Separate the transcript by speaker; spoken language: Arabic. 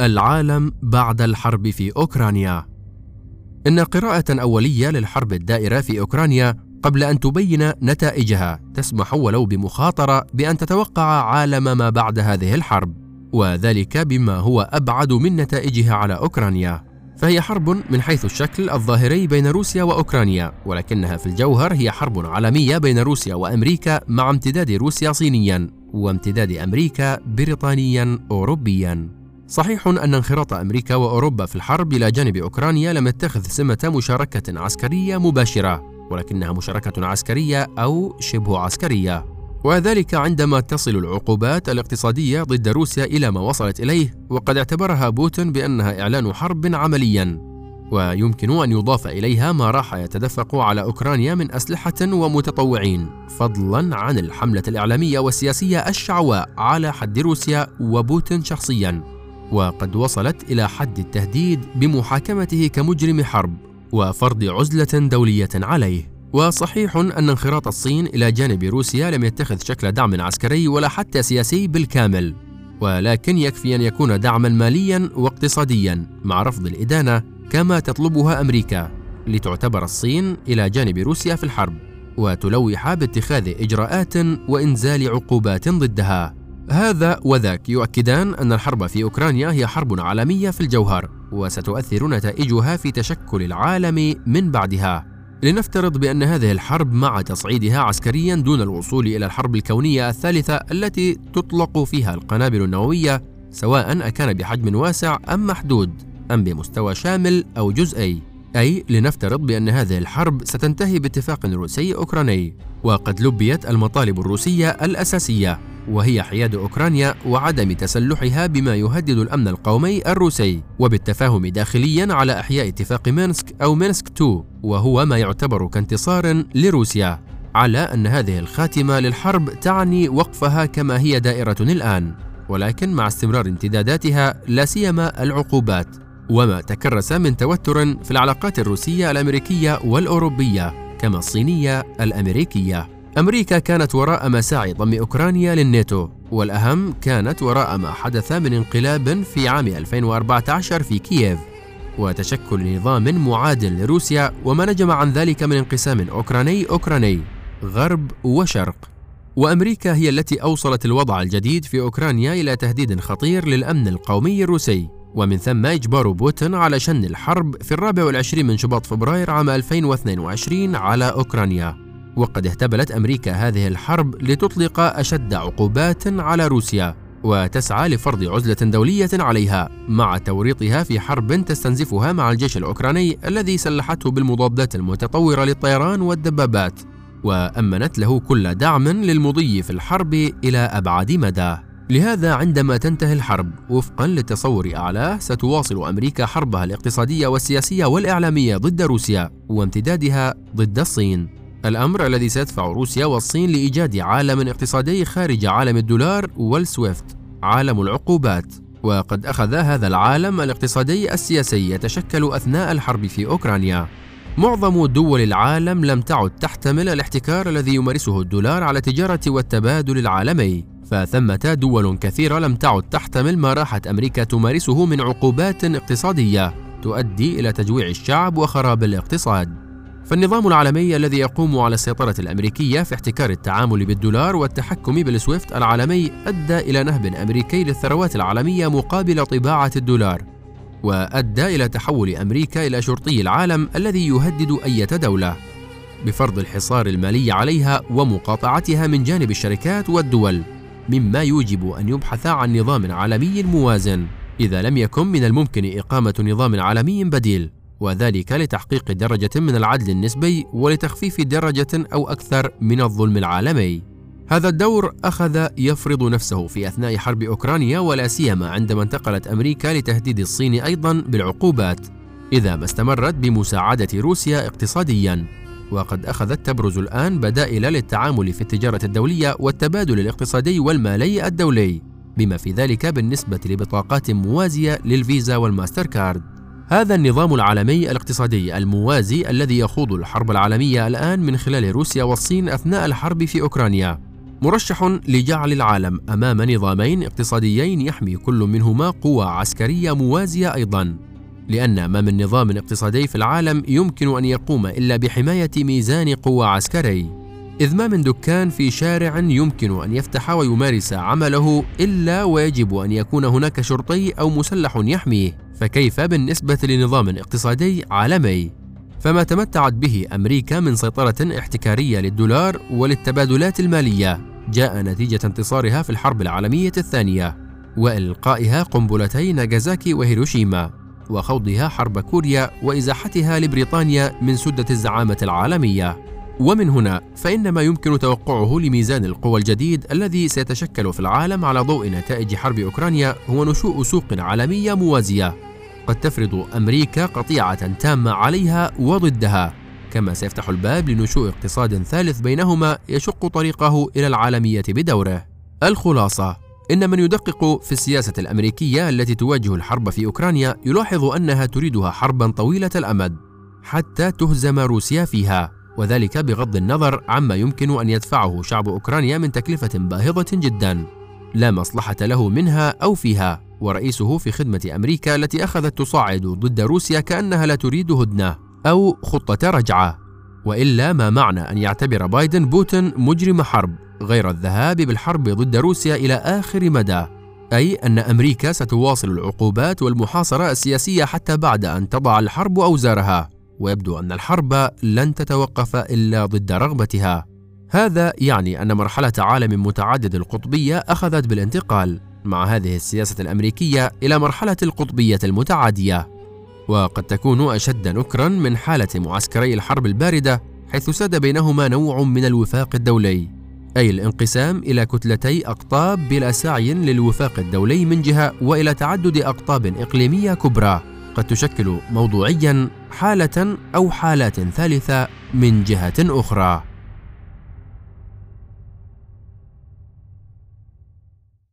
Speaker 1: العالم بعد الحرب في أوكرانيا. إن قراءة أولية للحرب الدائرة في أوكرانيا قبل أن تبين نتائجها تسمح ولو بمخاطرة بأن تتوقع عالم ما بعد هذه الحرب وذلك بما هو أبعد من نتائجها على أوكرانيا. فهي حرب من حيث الشكل الظاهري بين روسيا وأوكرانيا ولكنها في الجوهر هي حرب عالمية بين روسيا وأمريكا مع امتداد روسيا صينيا وامتداد أمريكا بريطانيا اوروبيا. صحيح أن انخراط أمريكا وأوروبا في الحرب إلى جانب أوكرانيا لم يتخذ سمة مشاركة عسكرية مباشرة ولكنها مشاركة عسكرية أو شبه عسكرية. وذلك عندما تصل العقوبات الاقتصادية ضد روسيا إلى ما وصلت إليه وقد اعتبرها بوتين بأنها إعلان حرب عمليا. ويمكن أن يضاف إليها ما راح يتدفق على أوكرانيا من أسلحة ومتطوعين فضلا عن الحملة الإعلامية والسياسية الشعواء على حد روسيا وبوتين شخصيا. وقد وصلت إلى حد التهديد بمحاكمته كمجرم حرب وفرض عزلة دولية عليه. وصحيح أن انخراط الصين إلى جانب روسيا لم يتخذ شكل دعم عسكري ولا حتى سياسي بالكامل ولكن يكفي أن يكون دعما ماليا واقتصاديا مع رفض الإدانة كما تطلبها أمريكا لتعتبر الصين إلى جانب روسيا في الحرب وتلوح باتخاذ إجراءات وإنزال عقوبات ضدها. هذا وذاك يؤكدان أن الحرب في أوكرانيا هي حرب عالمية في الجوهر وستؤثر نتائجها في تشكل العالم من بعدها. لنفترض بأن هذه الحرب مع تصعيدها عسكريا دون الوصول إلى الحرب الكونية الثالثة التي تطلق فيها القنابل النووية سواء أكان بحجم واسع أم محدود أم بمستوى شامل أو جزئي. أي لنفترض بأن هذه الحرب ستنتهي باتفاق روسي أوكراني وقد لبيت المطالب الروسية الأساسية وهي حياد أوكرانيا وعدم تسلحها بما يهدد الأمن القومي الروسي وبالتفاهم داخليا على إحياء اتفاق مينسك أو مينسك 2 وهو ما يعتبر كانتصار لروسيا على أن هذه الخاتمة للحرب تعني وقفها كما هي دائرة الآن ولكن مع استمرار امتداداتها لا سيما العقوبات. وما تكرس من توتر في العلاقات الروسية الأمريكية والأوروبية كما الصينية الأمريكية. أمريكا كانت وراء مساعي ضم أوكرانيا للناتو والأهم كانت وراء ما حدث من انقلاب في عام 2014 في كييف. وتشكل نظام معادل لروسيا وما نجم عن ذلك من انقسام أوكراني أوكراني. غرب وشرق. وأمريكا هي التي أوصلت الوضع الجديد في أوكرانيا إلى تهديد خطير للأمن القومي الروسي. ومن ثم إجبار بوتين على شن الحرب في الرابع والعشرين من شباط فبراير عام 2022 على أوكرانيا. وقد اهتبلت أمريكا هذه الحرب لتطلق أشد عقوبات على روسيا وتسعى لفرض عزلة دولية عليها مع توريطها في حرب تستنزفها مع الجيش الأوكراني الذي سلحته بالمضادات المتطورة للطيران والدبابات. وأمنت له كل دعم للمضي في الحرب إلى أبعد مدى. لهذا عندما تنتهي الحرب وفقا لتصور أعلاه ستواصل أمريكا حربها الاقتصادية والسياسية والإعلامية ضد روسيا وامتدادها ضد الصين. الأمر الذي سيدفع روسيا والصين لإيجاد عالم اقتصادي خارج عالم الدولار والسويفت عالم العقوبات. وقد أخذ هذا العالم الاقتصادي السياسي يتشكل أثناء الحرب في أوكرانيا. معظم دول العالم لم تعد تحتمل الاحتكار الذي يمارسه الدولار على التجارة والتبادل العالمي. فثمة دول كثيرة لم تعد تحتمل ما راحت أمريكا تمارسه من عقوبات اقتصادية تؤدي إلى تجويع الشعب وخراب الاقتصاد. فالنظام العالمي الذي يقوم على السيطرة الأمريكية في احتكار التعامل بالدولار والتحكم بالسويفت العالمي أدى إلى نهب أمريكي للثروات العالمية مقابل طباعة الدولار وأدى إلى تحول أمريكا إلى شرطي العالم الذي يهدد أي دولة بفرض الحصار المالي عليها ومقاطعتها من جانب الشركات والدول. مما يوجب أن يبحث عن نظام عالمي موازن إذا لم يكن من الممكن إقامة نظام عالمي بديل وذلك لتحقيق درجة من العدل النسبي ولتخفيف درجة أو أكثر من الظلم العالمي. هذا الدور أخذ يفرض نفسه في أثناء حرب أوكرانيا ولا سيما عندما انتقلت أمريكا لتهديد الصين أيضا بالعقوبات إذا ما استمرت بمساعدة روسيا اقتصاديا. وقد أخذت تبرز الآن بدائل للتعامل في التجارة الدولية والتبادل الاقتصادي والمالي الدولي، بما في ذلك بالنسبة لبطاقات موازية للفيزا والماستر كارد. هذا النظام العالمي الاقتصادي الموازي الذي يخوض الحرب العالمية الآن من خلال روسيا والصين أثناء الحرب في أوكرانيا مرشح لجعل العالم أمام نظامين اقتصاديين يحمي كل منهما قوى عسكرية موازية أيضا لأن ما من نظام اقتصادي في العالم يمكن أن يقوم إلا بحماية ميزان قوى عسكري. إذ ما من دكان في شارع يمكن أن يفتح ويمارس عمله إلا ويجب أن يكون هناك شرطي أو مسلح يحميه فكيف بالنسبة لنظام اقتصادي عالمي؟ فما تمتعت به أمريكا من سيطرة احتكارية للدولار وللتبادلات المالية. جاء نتيجة انتصارها في الحرب العالمية الثانية وإلقائها قنبلتي ناغازاكي وهيروشيما. وخوضها حرب كوريا وإزاحتها لبريطانيا من سدة الزعامة العالمية. ومن هنا فإن ما يمكن توقعه لميزان القوى الجديد الذي سيتشكل في العالم على ضوء نتائج حرب أوكرانيا هو نشوء سوق عالمية موازية. قد تفرض أمريكا قطيعة تامة عليها وضدها. كما سيفتح الباب لنشوء اقتصاد ثالث بينهما يشق طريقه إلى العالمية بدوره. الخلاصة إن من يدقق في السياسة الأمريكية التي تواجه الحرب في أوكرانيا يلاحظ أنها تريدها حربا طويلة الأمد حتى تهزم روسيا فيها وذلك بغض النظر عما يمكن أن يدفعه شعب أوكرانيا من تكلفة باهظة جدا. لا مصلحة له منها أو فيها ورئيسه في خدمة أمريكا التي أخذت تصاعد ضد روسيا كأنها لا تريد هدنة أو خطة رجعة. وإلا ما معنى أن يعتبر بايدن بوتين مجرم حرب غير الذهاب بالحرب ضد روسيا إلى آخر مدى أي أن أمريكا ستواصل العقوبات والمحاصرة السياسية حتى بعد أن تضع الحرب أوزارها ويبدو أن الحرب لن تتوقف إلا ضد رغبتها. هذا يعني أن مرحلة عالم متعدد القطبية أخذت بالانتقال مع هذه السياسة الأمريكية إلى مرحلة القطبية المتعادية. وقد تكون أشد نكرا من حالة معسكري الحرب الباردة حيث ساد بينهما نوع من الوفاق الدولي أي الانقسام إلى كتلتي أقطاب بلا سعي للوفاق الدولي من جهة وإلى تعدد أقطاب إقليمية كبرى قد تشكل موضوعيا حالة أو حالات ثالثة من جهة أخرى.